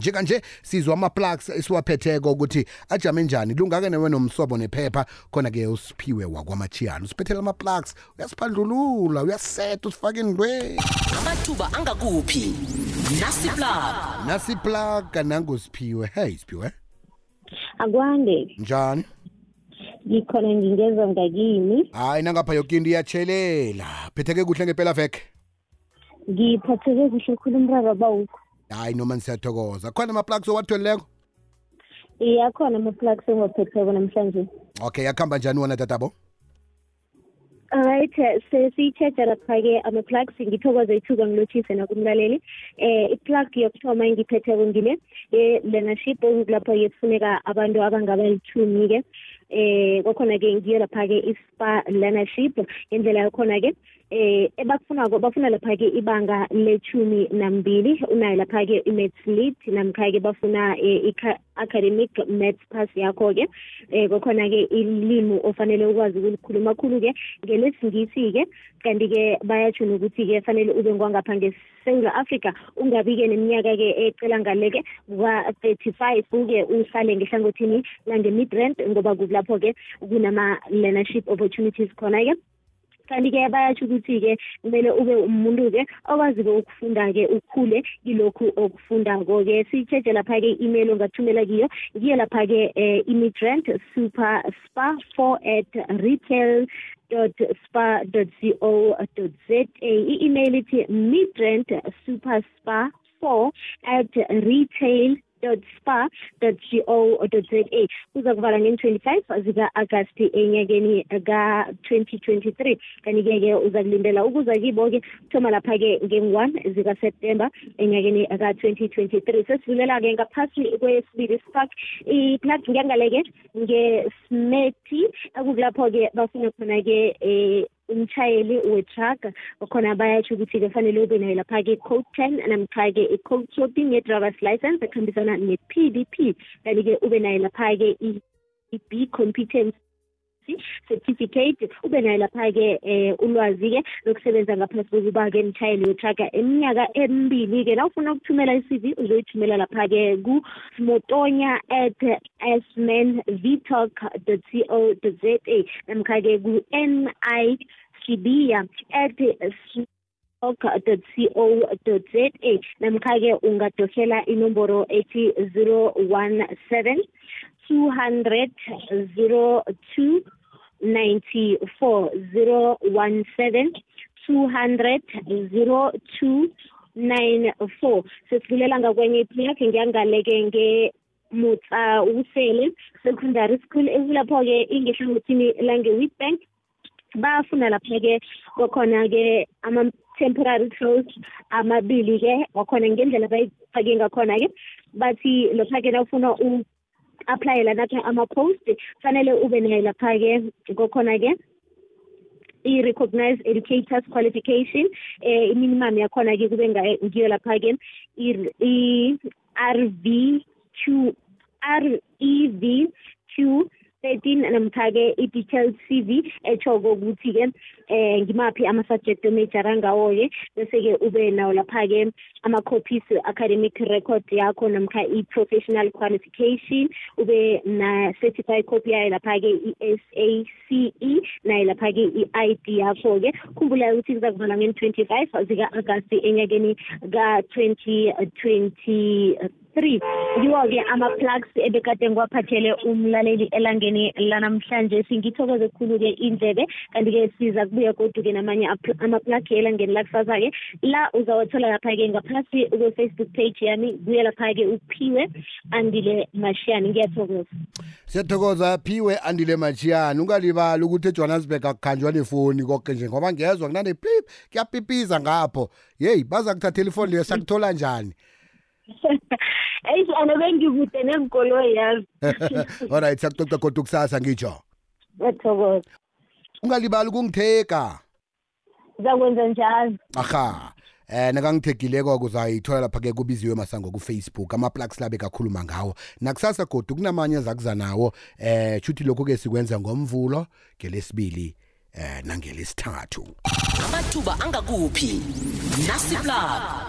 njekanje sizwa ama-plugs esiwaphetheko ukuthi ajame njani. Lungake newe nomsobo nephepha khona-ke usiphiwe wakwamachiyana. Usiphethela ama-plugs uyasiphandlulula uyaseta usifake endweni amathuba angakuphi? Nasiplug. Nasiplaga nangosiphiwe. Hey siphiwe? Akwande. Njani? Ngikhona ngingezwa ngakini. Hayi nangapha yoke into iyatshelela. Phetheke kuhle ngempela veke ngiphatheke kuhle khulu umraro bawukho hayi noma nisiyathokoza khona ama-plugs owatholileko iyakhona ama-plugs engiwaphetheko namhlanje. Okay yakuhamba njani wona tatabo? Right sesiyi-cheja lapha-ke ama-plugs ngithokoze ithuba ngilotshise nakumlaleli. Eh i-plug yokuthoma engiyiphetheko ngile ye-learnership lapho-ke kufuneka abantu abangaba lithumi-ke eh kwakhona-ke ngiyo lapha-ke i-spa learnership. Indlela yakhona-ke eh ebakufunako bafuna lapha-ke ibanga lechumi nambili. Unayo lapha-ke i-maths lead namkha-ke bafuna eh, i-academic maths pass yakho-ke eh kwakhona-ke ilimi ofanele ukwazi ukulikhuluma khulu-ke. Ngelesingisi-ke kanti-ke bayatsho nokuthi-ke fanele ube ngwangapha ngesewula africa ungabi-ke neminyaka-ke ecela ngale-ke kuka-thirty-five-ke uhlale ngehlangothini lange-midrand ngoba kulapho-ke kunama-learnership opportunities khona-ke. Kanti-ke bayatsho ukuthi-ke kumele ube umuntu-ke okwazike ukufunda-ke ukhule kilokhu okufundako-ke. Siyitsheje lapha-ke i-email ongathumela kiyo. Ngiyo lapha-ke um imidrand super spa four at retail dot spa dot co dot za. I-email ithi midrand super spa four at retail dot spa dot go dot za. Kuza kuvala ngeni-twenty-five zika-agasti enyakeni ka-twenty twenty-three. Kanti-ke-ke uza kulindela ukuza kibo-ke kuthoma lapha-ke nge-one zikaseptemba enyakeni ka-twenty twenty-three. Sesivulela-ke ngaphasi kwesibili spark i-plug ngiyangale-ke ngesmeti akukulapho-ke bafuna khona-ke um umshayeli we-truck khona bayatsho ukuthi-ke fanele ube nayo lapha-ke i-code ten namkha-ke i-code shopping ye-drivers license ekuhambisana ne-p d p. Kanti-ke ube nayo lapha-ke i-b competence. Certificate ube nayo lapha-ke um ulwazi-ke lokusebenza ngaphasi kokuba-ke mshayeli wetraga eminyaka emibili-ke na ufuna ukuthumela i-cv uzoyithumela lapha-ke ku-motonya at asman vtalk co za namkha-ke ku-n i sibiya at co.za namkha-ke ungadohela inomboro ethi 017 200 02 94 017 200 02 94 sesibulela ngakwenye iplug ngiyangaleke ngemutsa usele secondary school ekulapho-ke ingehlangothini lange-witbank. Bafuna lapha-ke kwakhona-ke ama-temporary close amabili-ke. Wakhona ngendlela bayifake ngakhona-ke bathi lapha-ke nawufuna applyela napha ama-post fanele ube nayo lapha-ke. Kokhona-ke i-recognized educators qualification eh i-minimum yakhona-ke kube ngiyo lapha-ke. I-r v q r e v q 13 namkha-ke i-detailed cv etshoko ukuthi-ke eh ngimaphi ama-subject omajora ngawo-ke bese-ke ube nawo lapha-ke ama-copies academic record yakho namkha i-professional qualification. Ube na-certified copy yayo lapha-ke i-SACE nayo lapha-ke i-ID yakho-ke. Khumbula ukuthi kuza kuvala ngeni-twenty five zika-agasti enyakeni ka-twenty twenty three yiwo-ke ama-plugs ebekade ngiwaphathele umlaleli elangeni lanamhlanje. Singithokoze khulu-ke indlebe kanti-ke siza kubuya kodwa-ke namanye ama-plug elangeni lakusasa-ke la uzawathola lapha-ke ngaphasi kwe-facebook page yami kuye lapha-ke uphiwe andile mashiyani ngiyathokoza. Siyathokoza phiwe andile machiyani ungalibali ukuthi ejohannesburg akukhanjwa nefoni konke nje ngoba ngezwa kunane pip kuyapipiza ngapho. Yeyi baza kuthathela ifoni leyo sakuthola njani? Eyi ane bengikude nenkoloyi yazi alright sakucoca kodwa kusasa ngitsho. Ngiyathokoza. Ungalibali ukungitheka ngizakwenza njalo. Aha eh nakangithegileko kuzayithola lapha-ke kubiziwe masango kufacebook. Ama-plugs labe kakhuluma ngawo. Nakusasa godu kunamanye azakuza nawo. Eh shuthi lokhu-ke sikwenza ngomvulo ngelesibili eh nangelesithathu. Amathuba angakuphi? Nasiplug